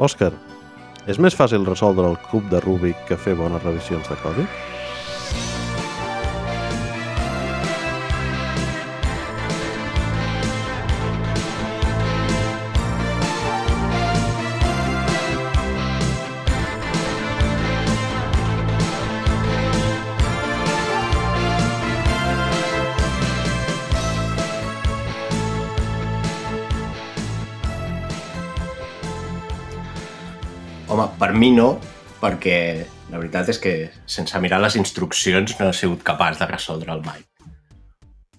Òscar, és més fàcil resoldre el cub de Rubik que fer bones revisions de codi? Mi no, perquè la veritat és que sense mirar les instruccions no he sigut capaç de resoldre'l mai.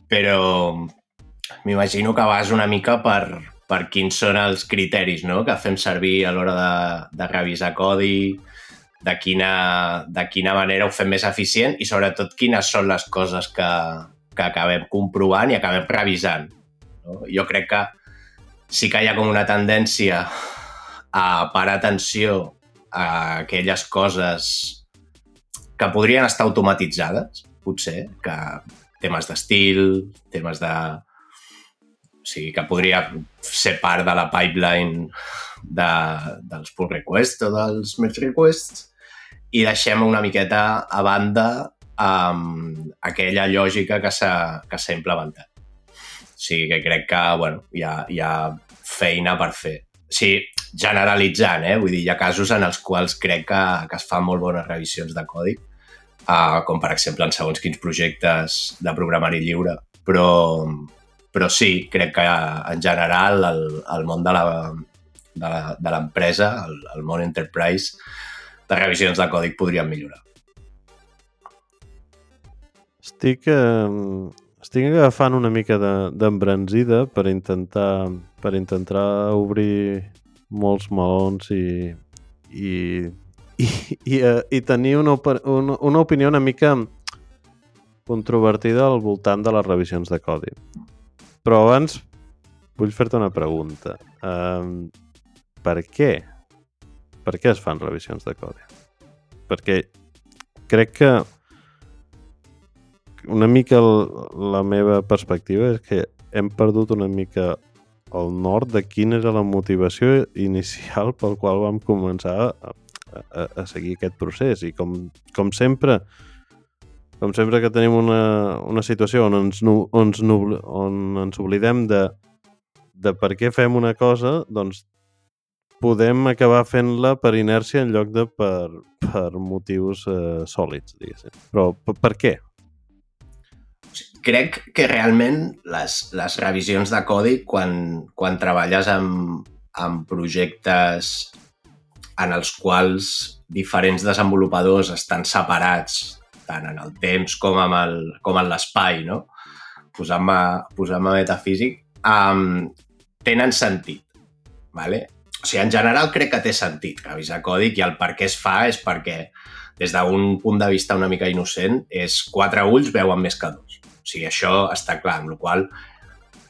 Però m'imagino que vas una mica per, per quins són els criteris no? que fem servir a l'hora de, de revisar codi, de quina, de quina manera ho fem més eficient i sobretot quines són les coses que, que acabem comprovant i acabem revisant. No? Jo crec que sí que hi ha com una tendència a parar atenció a aquelles coses que podrien estar automatitzades, potser, que temes d'estil, temes de... O sigui, que podria ser part de la pipeline de, dels pull requests o dels merge requests i deixem una miqueta a banda um, aquella lògica que s'ha implementat. O sigui que crec que bueno, hi, ha, hi ha feina per fer. O sigui, generalitzant, eh? Vull dir, hi ha casos en els quals crec que, que es fan molt bones revisions de codi, uh, com per exemple en segons quins projectes de programari lliure, però, però sí, crec que en general el, el món de la de l'empresa, el, el món enterprise, de revisions de codi podrien millorar. Estic, eh, estic agafant una mica d'embranzida de, per intentar per intentar obrir molts melons i, i, i, i, uh, i tenir una, una, una opinió una mica controvertida al voltant de les revisions de codi. Però abans vull fer-te una pregunta. Um, per què? Per què es fan revisions de codi? Perquè crec que una mica la meva perspectiva és que hem perdut una mica el nord de quina era la motivació inicial pel qual vam començar a, a, a seguir aquest procés. I com, com sempre, com sempre que tenim una, una situació on ens, on ens, on ens oblidem de, de per què fem una cosa, doncs podem acabar fent-la per inèrcia en lloc de per, per motius eh, sòlids, diguéssim. Però per, per què? Crec que realment les, les revisions de codi, quan, quan treballes amb, amb projectes en els quals diferents desenvolupadors estan separats tant en el temps com, amb el, com en l'espai, no? posant-me posant metafísic, um, tenen sentit. Vale? O sigui, en general crec que té sentit revisar codi i el per què es fa és perquè des d'un punt de vista una mica innocent és quatre ulls veuen més que dos. O sigui, això està clar, amb la qual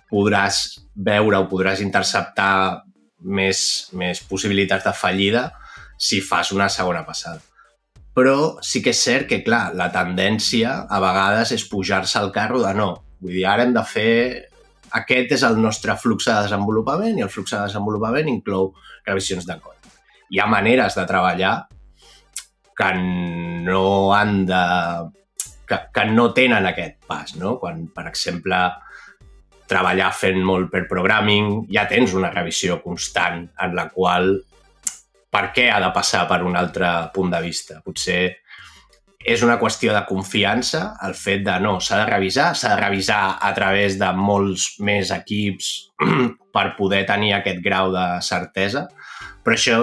podràs veure o podràs interceptar més, més possibilitats de fallida si fas una segona passada. Però sí que és cert que, clar, la tendència a vegades és pujar-se al carro de no. Vull dir, ara hem de fer... Aquest és el nostre flux de desenvolupament i el flux de desenvolupament inclou revisions de codi. Hi ha maneres de treballar que no han de que, que no tenen aquest pas, no? Quan, per exemple, treballar fent molt per programming, ja tens una revisió constant en la qual per què ha de passar per un altre punt de vista? Potser és una qüestió de confiança, el fet de no, s'ha de revisar, s'ha de revisar a través de molts més equips per poder tenir aquest grau de certesa, però això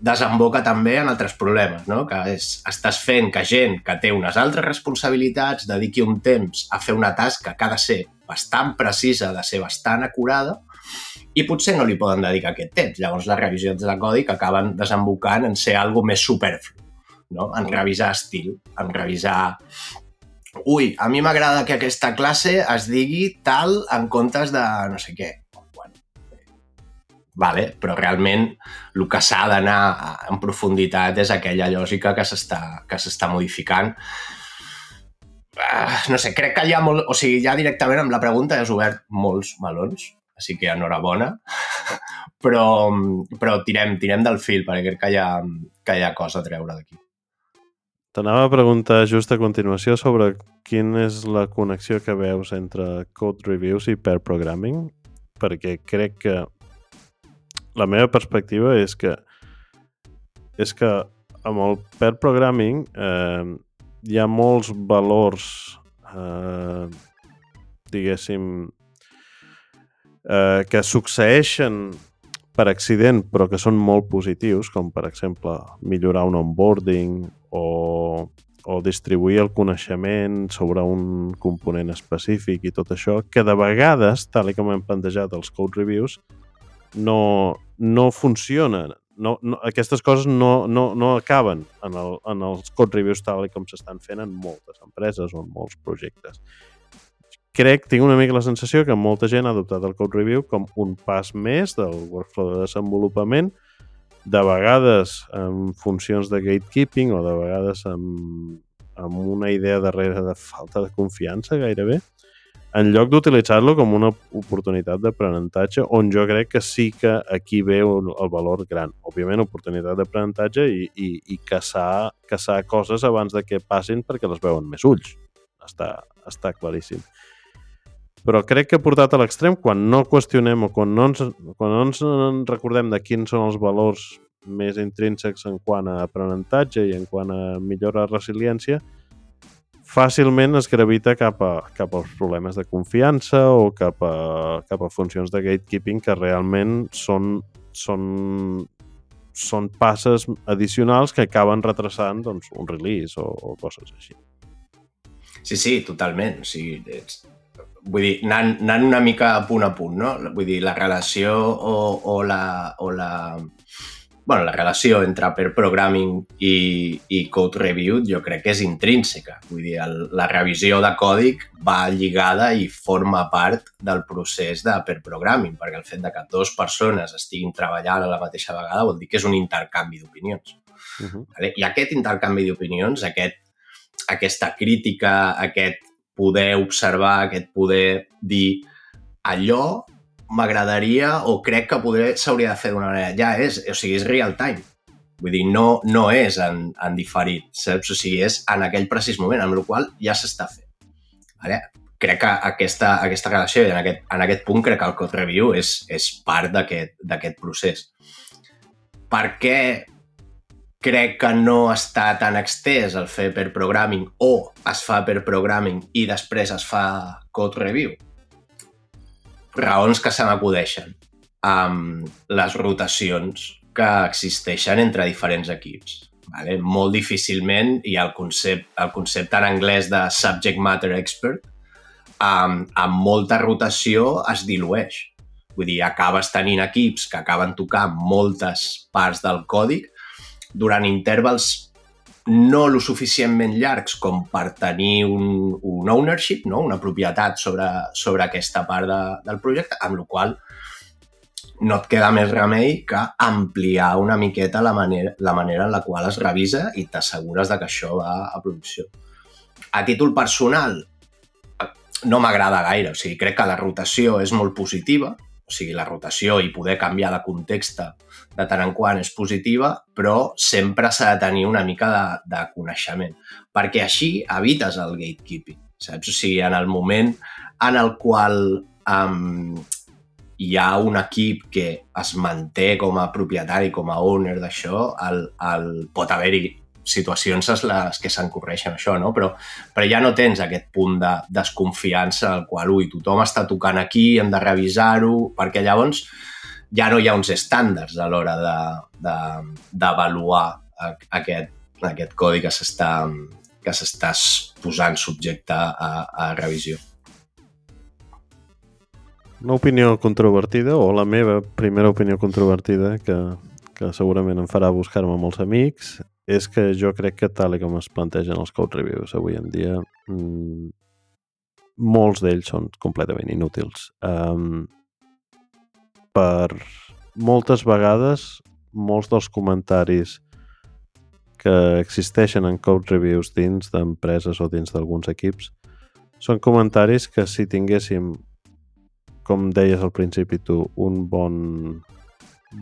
desemboca també en altres problemes, no? que és, estàs fent que gent que té unes altres responsabilitats dediqui un temps a fer una tasca que ha de ser bastant precisa, de ser bastant acurada, i potser no li poden dedicar aquest temps. Llavors les revisions de codi que acaben desembocant en ser algo més superflu, no? en revisar estil, en revisar ui, a mi m'agrada que aquesta classe es digui tal en comptes de no sé què vale? però realment el que s'ha d'anar en profunditat és aquella lògica que s'està modificant. Uh, no sé, crec que hi ha molt... O sigui, ja directament amb la pregunta has obert molts melons, així que enhorabona. però, però tirem, tirem del fil perquè crec que hi ha, que hi ha cosa a treure d'aquí. T'anava a preguntar just a continuació sobre quina és la connexió que veus entre code reviews i pair programming, perquè crec que la meva perspectiva és que és que amb el pair programming eh, hi ha molts valors eh, diguéssim eh, que succeeixen per accident però que són molt positius, com per exemple millorar un onboarding o, o distribuir el coneixement sobre un component específic i tot això, que de vegades, tal com hem plantejat els code reviews, no, no funcionen. No, no, aquestes coses no, no, no acaben en, el, en els code reviews tal com s'estan fent en moltes empreses o en molts projectes crec, tinc una mica la sensació que molta gent ha adoptat el code review com un pas més del workflow de desenvolupament, de vegades amb funcions de gatekeeping o de vegades amb, amb una idea darrere de falta de confiança gairebé, en lloc d'utilitzar-lo com una oportunitat d'aprenentatge on jo crec que sí que aquí ve el valor gran. Òbviament, oportunitat d'aprenentatge i, i, i caçar, caçar coses abans de que passin perquè les veuen més ulls. Està, està claríssim però crec que portat a l'extrem, quan no qüestionem o quan no, ens, quan no ens recordem de quins són els valors més intrínsecs en quant a aprenentatge i en quant a millora de resiliència, fàcilment es gravita cap, a, cap als problemes de confiança o cap a, cap a funcions de gatekeeping que realment són, són, són passes addicionals que acaben retrasant doncs, un release o, o coses així. Sí, sí, totalment. O sigui, ets, vull dir, anant, anant una mica a punt a punt, no? Vull dir, la relació o, o la... O la bueno, la relació entre per programming i, i code review jo crec que és intrínseca. Vull dir, el, la revisió de còdic va lligada i forma part del procés de per programming, perquè el fet de que dues persones estiguin treballant a la mateixa vegada vol dir que és un intercanvi d'opinions. Uh -huh. vale? I aquest intercanvi d'opinions, aquest, aquesta crítica, aquest poder observar, aquest poder dir allò m'agradaria o crec que s'hauria de fer d'una manera. Ja és, o sigui, és real time. Vull dir, no, no és en, en diferit, saps? O sigui, és en aquell precís moment, amb el qual ja s'està fent. Vale? Crec que aquesta, aquesta relació, en aquest, en aquest punt crec que el code review és, és part d'aquest procés. Per què crec que no està tan extès el fer per programming o es fa per programming i després es fa code review. Raons que se m'acudeixen amb les rotacions que existeixen entre diferents equips. Vale? Molt difícilment hi ha el concepte, el concepte en anglès de subject matter expert, amb, amb molta rotació es dilueix. Vull dir, acabes tenint equips que acaben tocant moltes parts del còdic durant intervals no lo suficientment llargs com per tenir un, un ownership, no? una propietat sobre, sobre aquesta part de, del projecte, amb la qual no et queda més remei que ampliar una miqueta la manera, la manera en la qual es revisa i t'assegures que això va a producció. A títol personal, no m'agrada gaire, o sigui, crec que la rotació és molt positiva, o sigui, la rotació i poder canviar de context de tant en quant és positiva, però sempre s'ha de tenir una mica de, de coneixement, perquè així evites el gatekeeping, saps? O sigui, en el moment en el qual um, hi ha un equip que es manté com a propietari, com a owner d'això, el, el, pot haver-hi situacions les que s'encorreixen això, no? Però, però ja no tens aquest punt de desconfiança al qual, ui, tothom està tocant aquí, hem de revisar-ho, perquè llavors ja no hi ha uns estàndards a l'hora d'avaluar aquest, aquest codi que s'està que s'està posant subjecte a, a revisió. Una opinió controvertida, o la meva primera opinió controvertida, que, que segurament em farà buscar-me molts amics, és que jo crec que tal com es plantegen els code reviews avui en dia, mmm, molts d'ells són completament inútils. Um, per moltes vegades, molts dels comentaris que existeixen en code reviews dins d'empreses o dins d'alguns equips són comentaris que si tinguéssim com deies al principi tu, un bon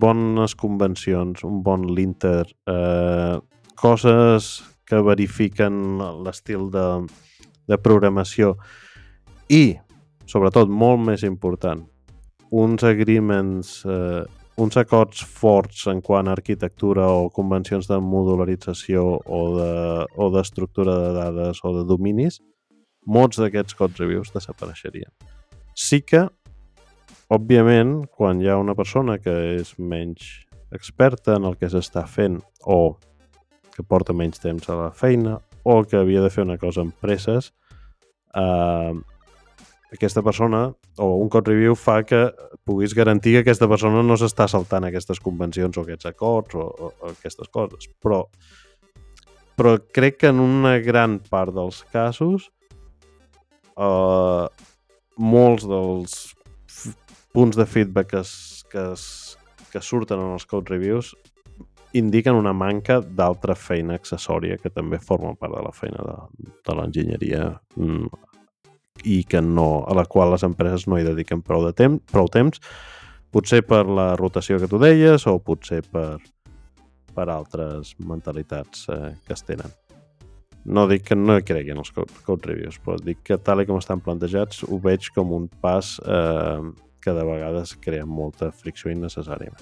bones convencions, un bon linter, eh, coses que verifiquen l'estil de, de programació i, sobretot, molt més important, uns agreements, eh, uns acords forts en quant a arquitectura o convencions de modularització o d'estructura de, o de dades o de dominis, molts d'aquests code reviews desapareixerien. Sí que, òbviament, quan hi ha una persona que és menys experta en el que s'està fent o que porta menys temps a la feina o que havia de fer una cosa amb presses, eh, aquesta persona o un code review fa que puguis garantir que aquesta persona no s'està saltant aquestes convencions o aquests acords o, o, o aquestes coses. Però, però crec que en una gran part dels casos eh, molts dels punts de feedback que, es, que, es, que surten en els code reviews indiquen una manca d'altra feina accessòria que també forma part de la feina de, de l'enginyeria mm, i que no, a la qual les empreses no hi dediquen prou, de temps, prou temps, potser per la rotació que tu deies o potser per, per altres mentalitats eh, que es tenen. No dic que no hi creguin els code, code reviews, però dic que tal com estan plantejats ho veig com un pas eh, que de vegades crea molta fricció innecessària.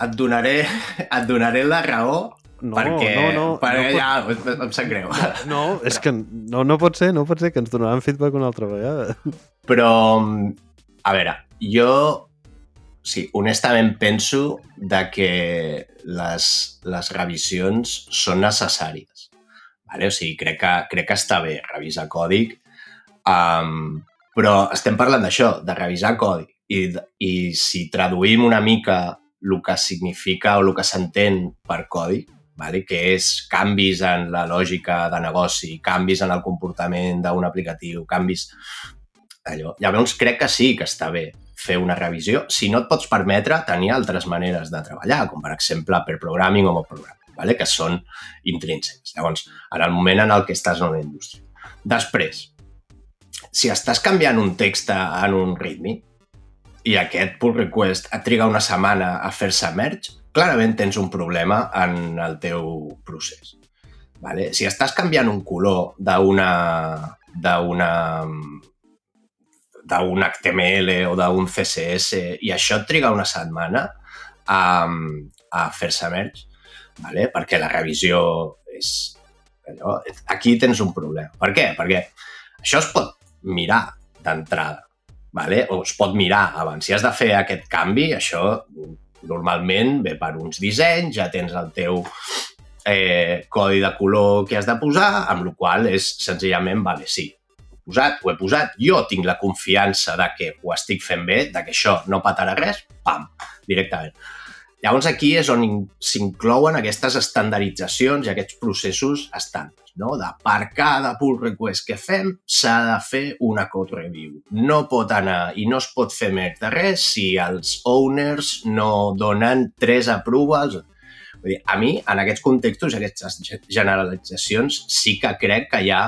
Et donaré, et donaré la raó no, perquè, no, no, perquè no ja pot... em sap greu. No, és que no, no pot ser, no pot ser que ens donaran feedback una altra vegada. Però, a veure, jo sí, honestament penso de que les, les revisions són necessàries. Vale? O sigui, crec que, crec que està bé revisar còdic, um, però estem parlant d'això, de revisar codi. I, I si traduïm una mica el que significa o el que s'entén per codi, vale? que és canvis en la lògica de negoci, canvis en el comportament d'un aplicatiu, canvis... Allò. Llavors crec que sí que està bé fer una revisió si no et pots permetre tenir altres maneres de treballar, com per exemple per programming o mob programming, vale? que són intrínsecs. Llavors, en el moment en el que estàs en una indústria. Després, si estàs canviant un text en un readme i aquest pull request et triga una setmana a fer-se merge, clarament tens un problema en el teu procés. Vale? Si estàs canviant un color d'una d'una d'un HTML o d'un CSS i això et triga una setmana a, a fer-se merge, vale? perquè la revisió és... Allò, aquí tens un problema. Per què? Perquè això es pot mirar d'entrada, vale? o es pot mirar abans. Si has de fer aquest canvi, això Normalment ve per uns dissenys, ja tens el teu eh, codi de color que has de posar, amb la qual és senzillament, vale, sí, ho he posat, ho he posat, jo tinc la confiança de que ho estic fent bé, de que això no patarà res, pam, directament. Llavors aquí és on s'inclouen aquestes estandarditzacions i aquests processos estàndards, no? De per cada pull request que fem s'ha de fer una code review. No pot anar i no es pot fer més de res si els owners no donen tres approvals. Vull dir, a mi, en aquests contextos, aquestes generalitzacions, sí que crec que hi ha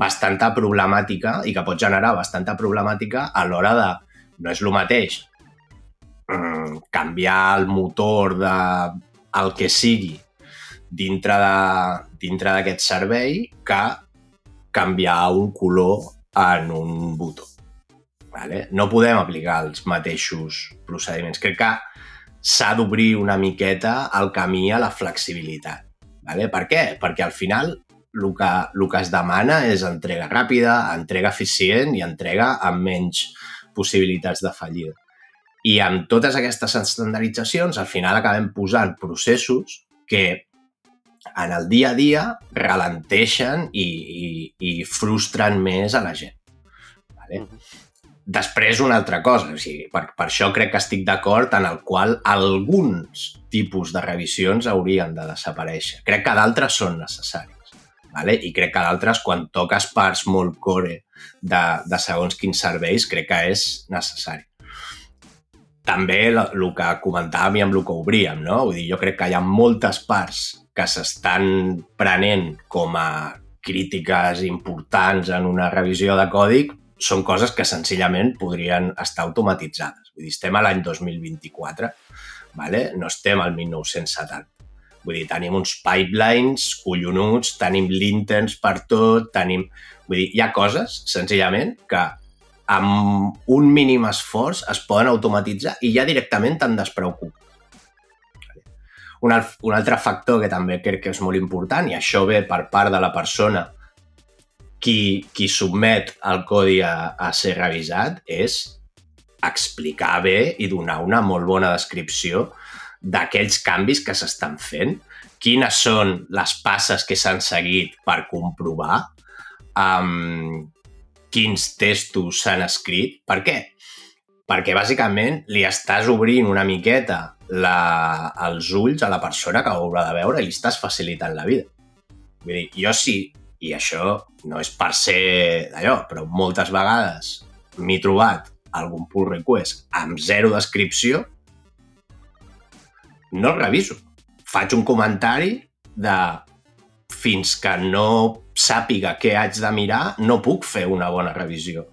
bastanta problemàtica i que pot generar bastanta problemàtica a l'hora de... No és el mateix Mm, canviar el motor de el que sigui dintre d'aquest servei que canviar un color en un botó. Vale? No podem aplicar els mateixos procediments. Crec que s'ha d'obrir una miqueta el camí a la flexibilitat. Vale? Per què? Perquè al final el que, el que es demana és entrega ràpida, entrega eficient i entrega amb menys possibilitats de fallida. I amb totes aquestes estandarditzacions, al final acabem posant processos que en el dia a dia ralenteixen i, i, i frustren més a la gent. Vale? Després, una altra cosa, o sigui, per, per això crec que estic d'acord en el qual alguns tipus de revisions haurien de desaparèixer. Crec que d'altres són necessaris. Vale? I crec que d'altres, quan toques parts molt core de, de segons quins serveis, crec que és necessari també el que comentàvem i amb el que obríem, no? Vull dir, jo crec que hi ha moltes parts que s'estan prenent com a crítiques importants en una revisió de còdic són coses que senzillament podrien estar automatitzades. Vull dir, estem a l'any 2024, vale? no estem al 1970. Vull dir, tenim uns pipelines collonuts, tenim linterns per tot, tenim... Vull dir, hi ha coses, senzillament, que amb un mínim esforç es poden automatitzar i ja directament te'n despreocupes. Un, un altre factor que també crec que és molt important, i això ve per part de la persona qui, qui submet el codi a, a ser revisat, és explicar bé i donar una molt bona descripció d'aquells canvis que s'estan fent, quines són les passes que s'han seguit per comprovar, um, quins testos s'han escrit. Per què? Perquè bàsicament li estàs obrint una miqueta la, els ulls a la persona que ho haurà de veure i li estàs facilitant la vida. Vull dir, jo sí, i això no és per ser d'allò, però moltes vegades m'he trobat algun pull request amb zero descripció, no el reviso. Faig un comentari de fins que no sàpiga què haig de mirar, no puc fer una bona revisió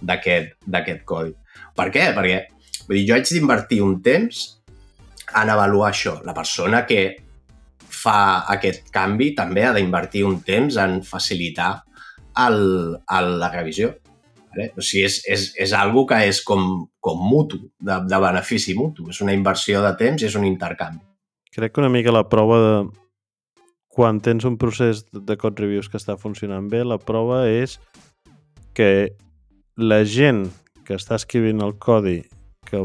d'aquest codi. Per què? Perquè vull dir, jo haig d'invertir un temps en avaluar això. La persona que fa aquest canvi també ha d'invertir un temps en facilitar el, el, la revisió. Vale? O sigui, és, és, és algo que és com, com mutu, de, de benefici mutu. És una inversió de temps i és un intercanvi. Crec que una mica la prova de quan tens un procés de code reviews que està funcionant bé, la prova és que la gent que està escrivint el codi que,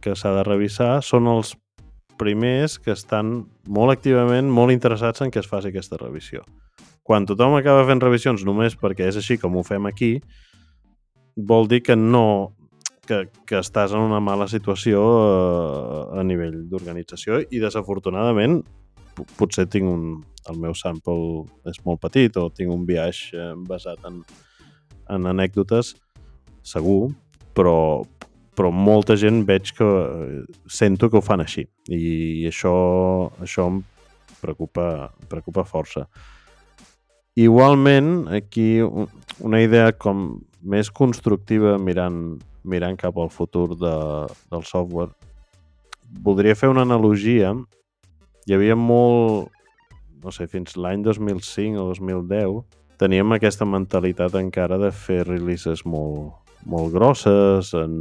que s'ha de revisar són els primers que estan molt activament molt interessats en que es faci aquesta revisió. Quan tothom acaba fent revisions només perquè és així com ho fem aquí, vol dir que no que, que estàs en una mala situació a, a nivell d'organització i desafortunadament potser tinc un, el meu sample és molt petit o tinc un viatge eh, basat en, en anècdotes segur, però, però molta gent veig que eh, sento que ho fan així i això, això em preocupa, em preocupa força. Igualment, aquí una idea com més constructiva mirant, mirant cap al futur de, del software, voldria fer una analogia. Hi havia molt, no sé, fins l'any 2005 o 2010, teníem aquesta mentalitat encara de fer releases molt, molt grosses, en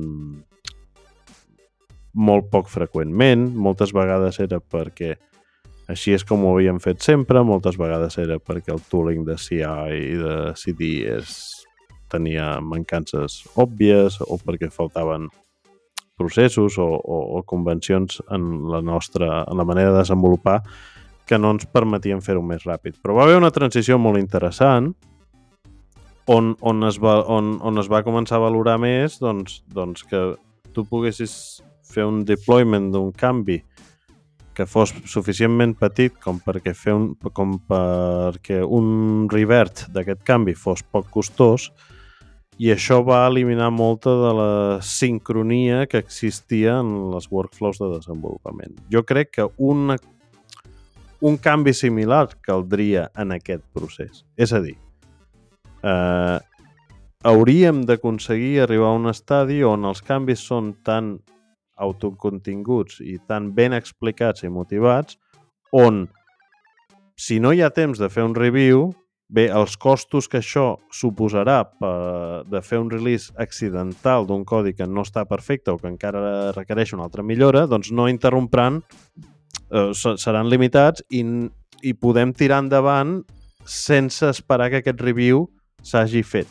molt poc freqüentment, moltes vegades era perquè així és com ho havíem fet sempre, moltes vegades era perquè el tooling de CI i de CD és, tenia mancances òbvies o perquè faltaven processos o, o, o convencions en la nostra en la manera de desenvolupar que no ens permetien fer-ho més ràpid. Però va haver una transició molt interessant on, on, es, va, on, on es va començar a valorar més doncs, doncs que tu poguessis fer un deployment d'un canvi que fos suficientment petit com perquè fer un, com perquè un revert d'aquest canvi fos poc costós i això va eliminar molta de la sincronia que existia en les workflows de desenvolupament. Jo crec que una, un canvi similar caldria en aquest procés. És a dir, eh, hauríem d'aconseguir arribar a un estadi on els canvis són tan autocontinguts i tan ben explicats i motivats on, si no hi ha temps de fer un review, bé, els costos que això suposarà per, de fer un release accidental d'un codi que no està perfecte o que encara requereix una altra millora, doncs no interrompran, eh, seran limitats i, i podem tirar endavant sense esperar que aquest review s'hagi fet.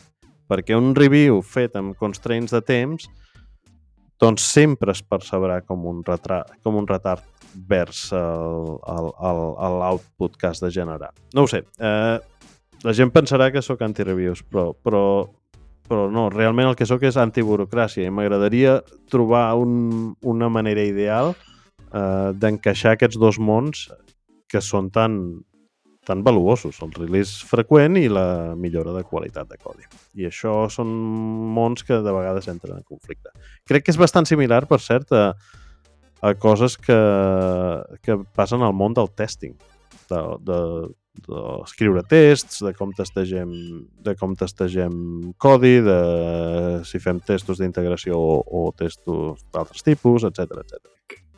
Perquè un review fet amb constraints de temps doncs sempre es percebrà com un, retrat, com un retard vers l'output que has de generar. No ho sé. Eh, la gent pensarà que sóc anti-reviews, però, però, però no, realment el que sóc és antiburocràcia i m'agradaria trobar un, una manera ideal eh, d'encaixar aquests dos mons que són tan, tan valuosos, el release freqüent i la millora de qualitat de codi. I això són mons que de vegades entren en conflicte. Crec que és bastant similar, per cert, a, a coses que, que passen al món del testing, de, de d'escriure tests, de com testegem, de com testegem codi, de si fem testos d'integració o, o testos d'altres tipus, etc etc.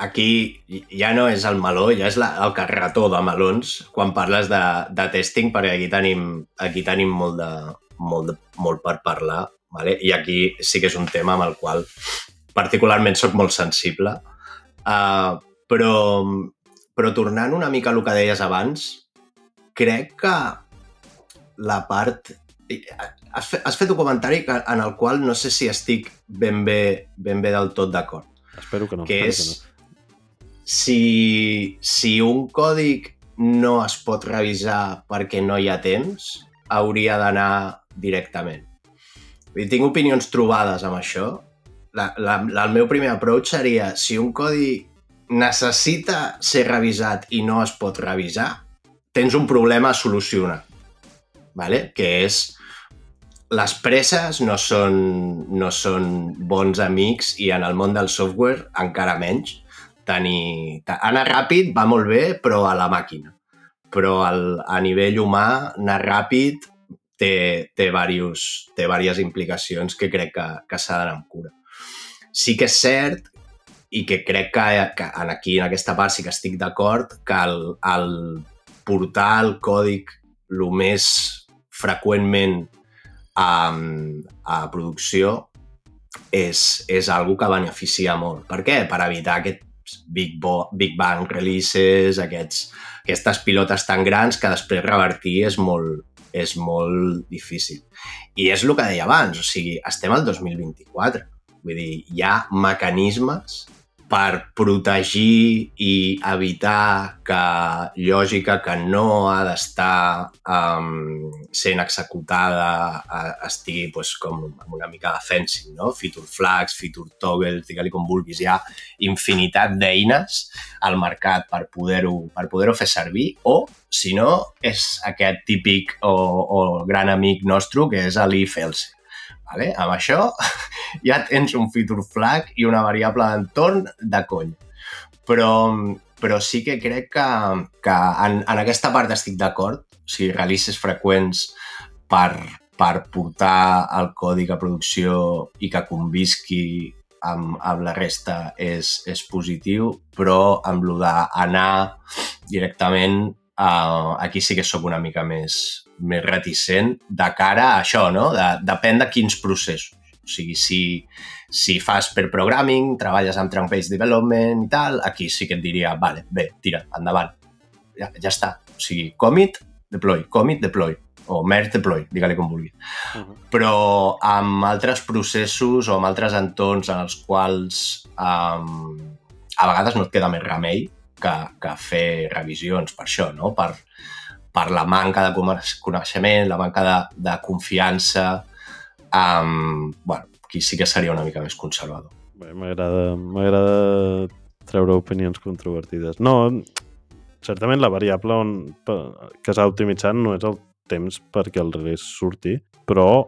Aquí ja no és el meló, ja és la, el carretó de melons quan parles de, de testing, perquè aquí tenim, aquí tenim molt, de, molt, de, molt per parlar, vale? i aquí sí que és un tema amb el qual particularment sóc molt sensible. Uh, però, però tornant una mica a que deies abans, crec que la part... Has fet, has fet un comentari que, en el qual no sé si estic ben bé, ben bé del tot d'acord. Espero que no. Que és... Que no. Si, si un còdic no es pot revisar perquè no hi ha temps, hauria d'anar directament. Dir, tinc opinions trobades amb això. La, la, la, el meu primer approach seria si un codi necessita ser revisat i no es pot revisar, tens un problema a solucionar, ¿vale? que és les presses no són, no són bons amics i en el món del software encara menys. Tenir, anar ràpid va molt bé, però a la màquina. Però al, a nivell humà, anar ràpid té, té, varios, té diverses implicacions que crec que, que s'ha d'anar amb cura. Sí que és cert i que crec que, que en aquí, en aquesta part, sí que estic d'acord, que el, el portar el còdic el més freqüentment a, a producció és, és algo que beneficia molt. Per què? Per evitar aquests Big, Bo Big Bang releases, aquests, aquestes pilotes tan grans que després revertir és molt, és molt difícil. I és el que deia abans, o sigui, estem al 2024. Vull dir, hi ha mecanismes per protegir i evitar que lògica que no ha d'estar um, sent executada estigui pues, com una mica de fencing, no? Feature flags, feature toggles, digue-li com vulguis. Hi ha infinitat d'eines al mercat per poder-ho per poder fer servir o, si no, és aquest típic o, o gran amic nostre que és l'if else Vale? Amb això ja tens un feature flag i una variable d'entorn de coll. Però, però sí que crec que, que en, en aquesta part estic d'acord. O sigui, releases freqüents per, per portar el codi a producció i que convisqui amb, amb la resta és, és positiu, però amb el d'anar directament, uh, aquí sí que sóc una mica més, més reticent de cara a això, no? De, depèn de quins processos. O sigui, si, si fas per programming, treballes amb trunk-based development i tal, aquí sí que et diria, vale, bé, tira, endavant. Ja, ja està. O sigui, commit, deploy, commit, deploy o merge deploy, digue-li com vulgui. Uh -huh. Però amb altres processos o amb altres entorns en els quals um, a vegades no et queda més remei que, que fer revisions per això, no? Per, per la manca de coneixement, la manca de, de confiança, um, bueno, aquí sí que seria una mica més conservador. M'agrada treure opinions controvertides. No, certament la variable on, que s'ha optimitzat no és el temps perquè el release surti, però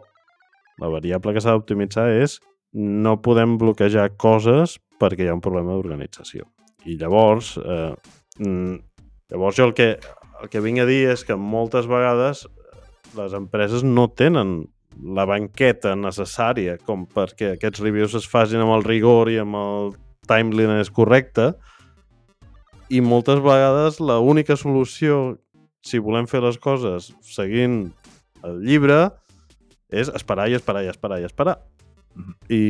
la variable que s'ha d'optimitzar és no podem bloquejar coses perquè hi ha un problema d'organització. I llavors, eh, mm, llavors jo el que, el que vinc a dir és que moltes vegades les empreses no tenen la banqueta necessària com perquè aquests reviews es facin amb el rigor i amb el timeliness correcte i moltes vegades la única solució si volem fer les coses seguint el llibre és esperar i esperar i esperar i esperar. Mm -hmm. I,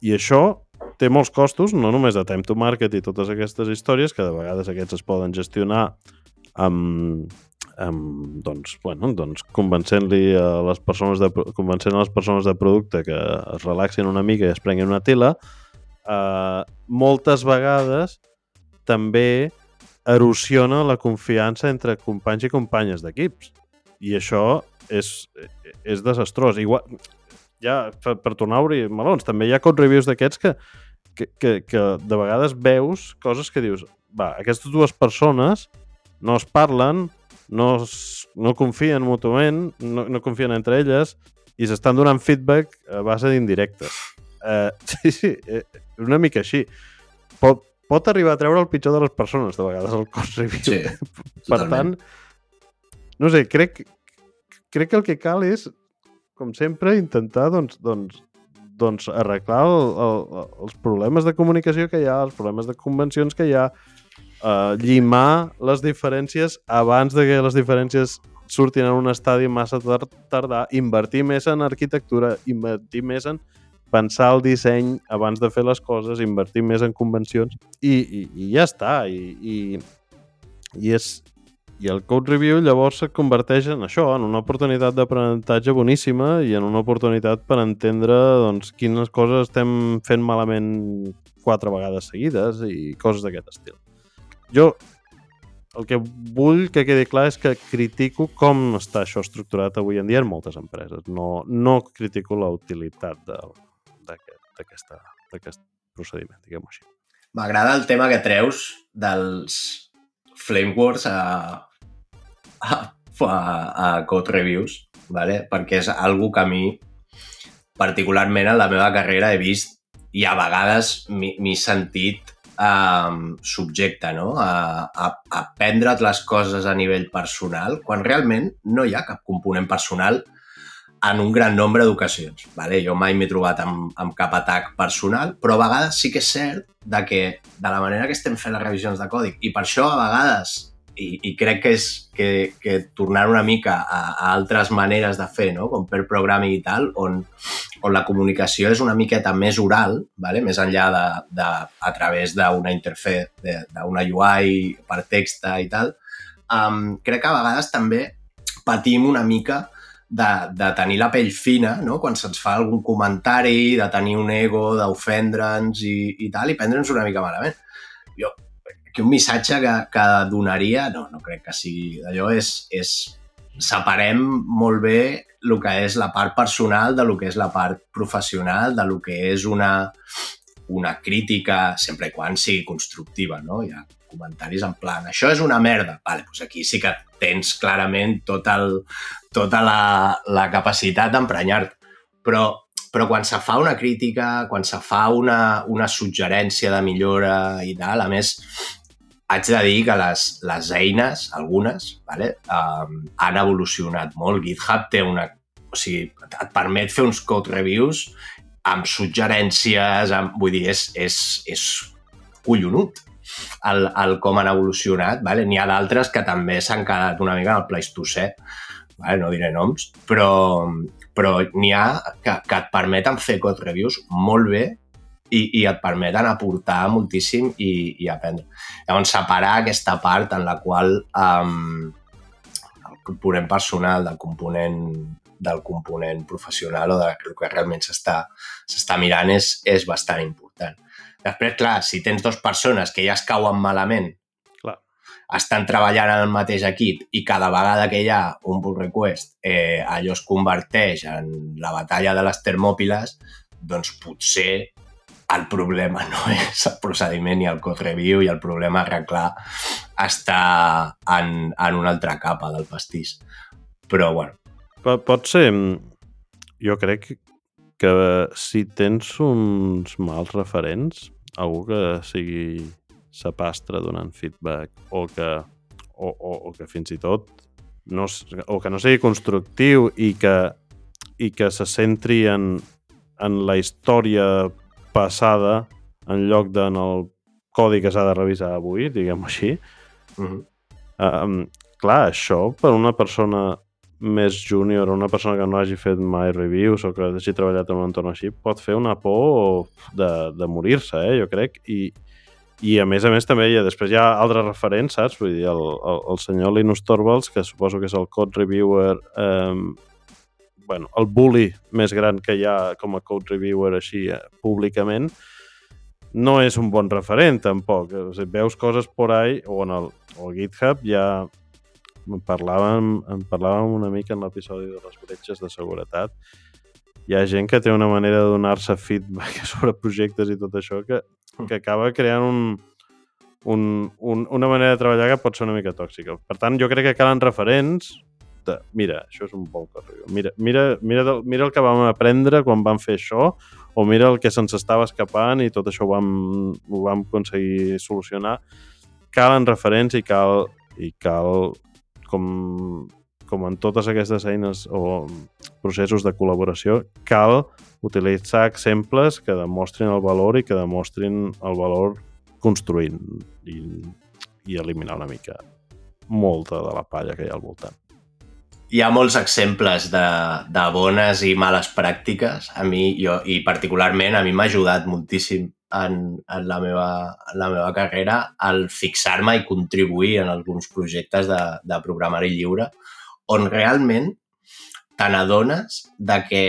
I això té molts costos, no només de time to market i totes aquestes històries, que de vegades aquests es poden gestionar amb, amb doncs, bueno, doncs convencent-li a les persones de, convencent a les persones de producte que es relaxin una mica i es prenguin una tila, eh, moltes vegades també erosiona la confiança entre companys i companyes d'equips. I això és, és desastrós. Igual, ja, per, per tornar a obrir melons, també hi ha code reviews d'aquests que, que, que, que de vegades veus coses que dius va, aquestes dues persones no es parlen, no, es, no confien mútuament, no, no confien entre elles i s'estan donant feedback a base d'indirectes. Uh, sí, sí, eh, una mica així. Pot, pot arribar a treure el pitjor de les persones, de vegades, el cos review. Sí, per tant, no sé, crec, crec que el que cal és, com sempre, intentar doncs, doncs, doncs arreglar el, el, els problemes de comunicació que hi ha, els problemes de convencions que hi ha, uh, llimar les diferències abans de que les diferències surtin en un estadi massa tar tardà, invertir més en arquitectura, invertir més en pensar el disseny abans de fer les coses, invertir més en convencions i, i, i ja està. I, i, i, és, I el code review llavors se converteix en això, en una oportunitat d'aprenentatge boníssima i en una oportunitat per entendre doncs, quines coses estem fent malament quatre vegades seguides i coses d'aquest estil. Jo el que vull que quedi clar és que critico com està això estructurat avui en dia en moltes empreses. No, no critico la utilitat d'aquest procediment, diguem-ho així. M'agrada el tema que treus dels frameworks a, a, a, a code reviews, vale? perquè és algo que a mi, particularment en la meva carrera, he vist i a vegades m'he sentit um, subjecte no? a, a, a prendre't les coses a nivell personal quan realment no hi ha cap component personal en un gran nombre d'ocasions. Vale? Jo mai m'he trobat amb, amb cap atac personal, però a vegades sí que és cert de que de la manera que estem fent les revisions de còdic, i per això a vegades i, i crec que és que, que tornar una mica a, a altres maneres de fer, no? com per programming i tal, on, on la comunicació és una miqueta més oral, vale? més enllà de, de, a través d'una interfaz, d'una UI per text i tal, um, crec que a vegades també patim una mica de, de tenir la pell fina, no? quan se'ns fa algun comentari, de tenir un ego, d'ofendre'ns i, i tal, i prendre'ns una mica malament. Jo que un missatge que, que donaria, no, no crec que sigui d'allò, és, és separem molt bé el que és la part personal de lo que és la part professional, de lo que és una, una crítica, sempre quan sigui constructiva, no? Hi ha comentaris en plan, això és una merda. Vale, doncs aquí sí que tens clarament tot el, tota la, la capacitat d'emprenyar-te. Però, però quan se fa una crítica, quan se fa una, una suggerència de millora i tal, a més, haig de dir que les, les eines, algunes, vale, um, han evolucionat molt. GitHub té una... O sigui, et permet fer uns code reviews amb suggerències, amb, vull dir, és, és, és collonut el, el com han evolucionat. Vale? N'hi ha d'altres que també s'han quedat una mica en el Pleistocè, vale? no diré noms, però, però n'hi ha que, que et permeten fer code reviews molt bé i, i et permeten aportar moltíssim i, i aprendre. Llavors, separar aquesta part en la qual um, el component personal del component del component professional o del que realment s'està mirant és, és bastant important. Després, clar, si tens dues persones que ja es cauen malament, clar. estan treballant en el mateix equip i cada vegada que hi ha un pull request eh, allò es converteix en la batalla de les termòpiles, doncs potser el problema no és el procediment i el code review i el problema arreglar està en, en una altra capa del pastís. Però, bueno. Pot, ser... Jo crec que si tens uns mals referents, algú que sigui sapastre donant feedback o que, o, o, o que fins i tot no, o que no sigui constructiu i que, i que se centri en, en la història passada en lloc de en el codi que s'ha de revisar avui, diguem-ho així. Uh -huh. um, clar, això per una persona més júnior, una persona que no hagi fet mai reviews o que hagi treballat en un entorn així, pot fer una por de, de morir-se, eh, jo crec, i, i a més a més també hi ha, després hi ha altres referents, saps? Vull dir, el, el, el senyor Linus Torvalds, que suposo que és el code reviewer um, bueno, el bully més gran que hi ha com a code reviewer així eh, públicament, no és un bon referent tampoc. O sigui, veus coses por ahí, o en el, o GitHub ja en parlàvem, en parlàvem una mica en l'episodi de les bretxes de seguretat. Hi ha gent que té una manera de donar-se feedback sobre projectes i tot això que, que acaba creant un, un, un, una manera de treballar que pot ser una mica tòxica. Per tant, jo crec que calen referents de, mira, això és un bon correu. Mira, mira, mira, del, mira el que vam aprendre quan vam fer això, o mira el que se'ns estava escapant i tot això ho vam, ho vam aconseguir solucionar. Calen referents i cal, i cal com com en totes aquestes eines o processos de col·laboració, cal utilitzar exemples que demostrin el valor i que demostrin el valor construint i, i eliminar una mica molta de la palla que hi ha al voltant. Hi ha molts exemples de, de bones i males pràctiques. A mi, jo, i particularment, a mi m'ha ajudat moltíssim en, en, la meva, en la meva carrera el fixar-me i contribuir en alguns projectes de, de programari lliure on realment te n'adones de que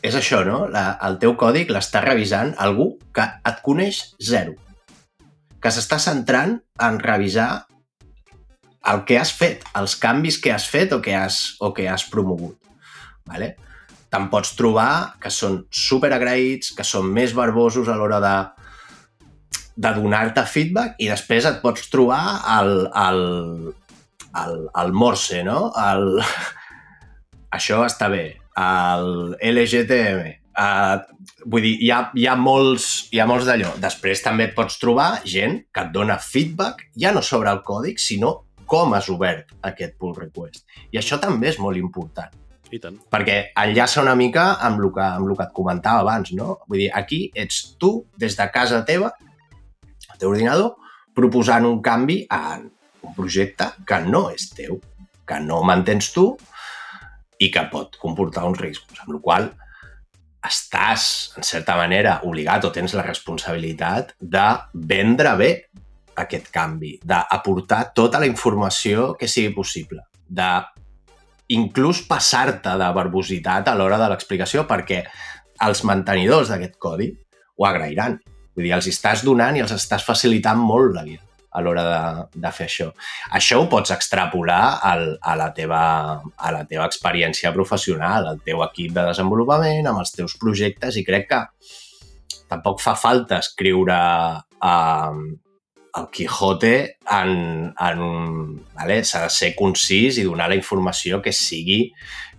és això, no? La, el teu còdic l'està revisant algú que et coneix zero, que s'està centrant en revisar el que has fet, els canvis que has fet o que has, o que has promogut. Vale? Te'n pots trobar que són super agraïts, que són més verbosos a l'hora de, de donar-te feedback i després et pots trobar el, el, el, el morse, no? El... Això està bé. El LGTM. Uh, vull dir, hi ha, hi ha molts, hi ha molts d'allò. Després també et pots trobar gent que et dona feedback ja no sobre el còdic, sinó com has obert aquest pull request. I això també és molt important. I tant. Perquè enllaça una mica amb el que, amb el que et comentava abans, no? Vull dir, aquí ets tu, des de casa teva, al teu ordinador, proposant un canvi a un projecte que no és teu, que no mantens tu i que pot comportar uns riscos, amb la qual estàs, en certa manera, obligat o tens la responsabilitat de vendre bé aquest canvi, d'aportar tota la informació que sigui possible, de inclús passar-te de verbositat a l'hora de l'explicació, perquè els mantenidors d'aquest codi ho agrairan. Vull dir, els estàs donant i els estàs facilitant molt la vida a l'hora de, de fer això. Això ho pots extrapolar al, a, la teva, a la teva experiència professional, al teu equip de desenvolupament, amb els teus projectes, i crec que tampoc fa falta escriure eh, el Quijote en, en un... Vale? S'ha de ser concís i donar la informació que sigui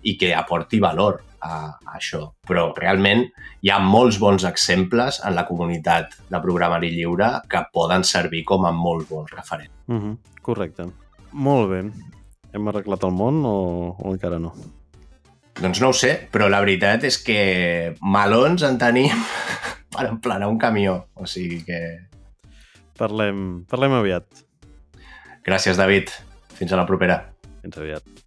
i que aporti valor a, a això. Però realment hi ha molts bons exemples en la comunitat de programari lliure que poden servir com a molt bons referents. Mm -hmm. Correcte. Molt bé. Hem arreglat el món o, o encara no? Doncs no ho sé, però la veritat és que malons en tenim per emplenar un camió. O sigui que Parlem, parlem aviat. Gràcies, David. Fins a la propera. Fins aviat.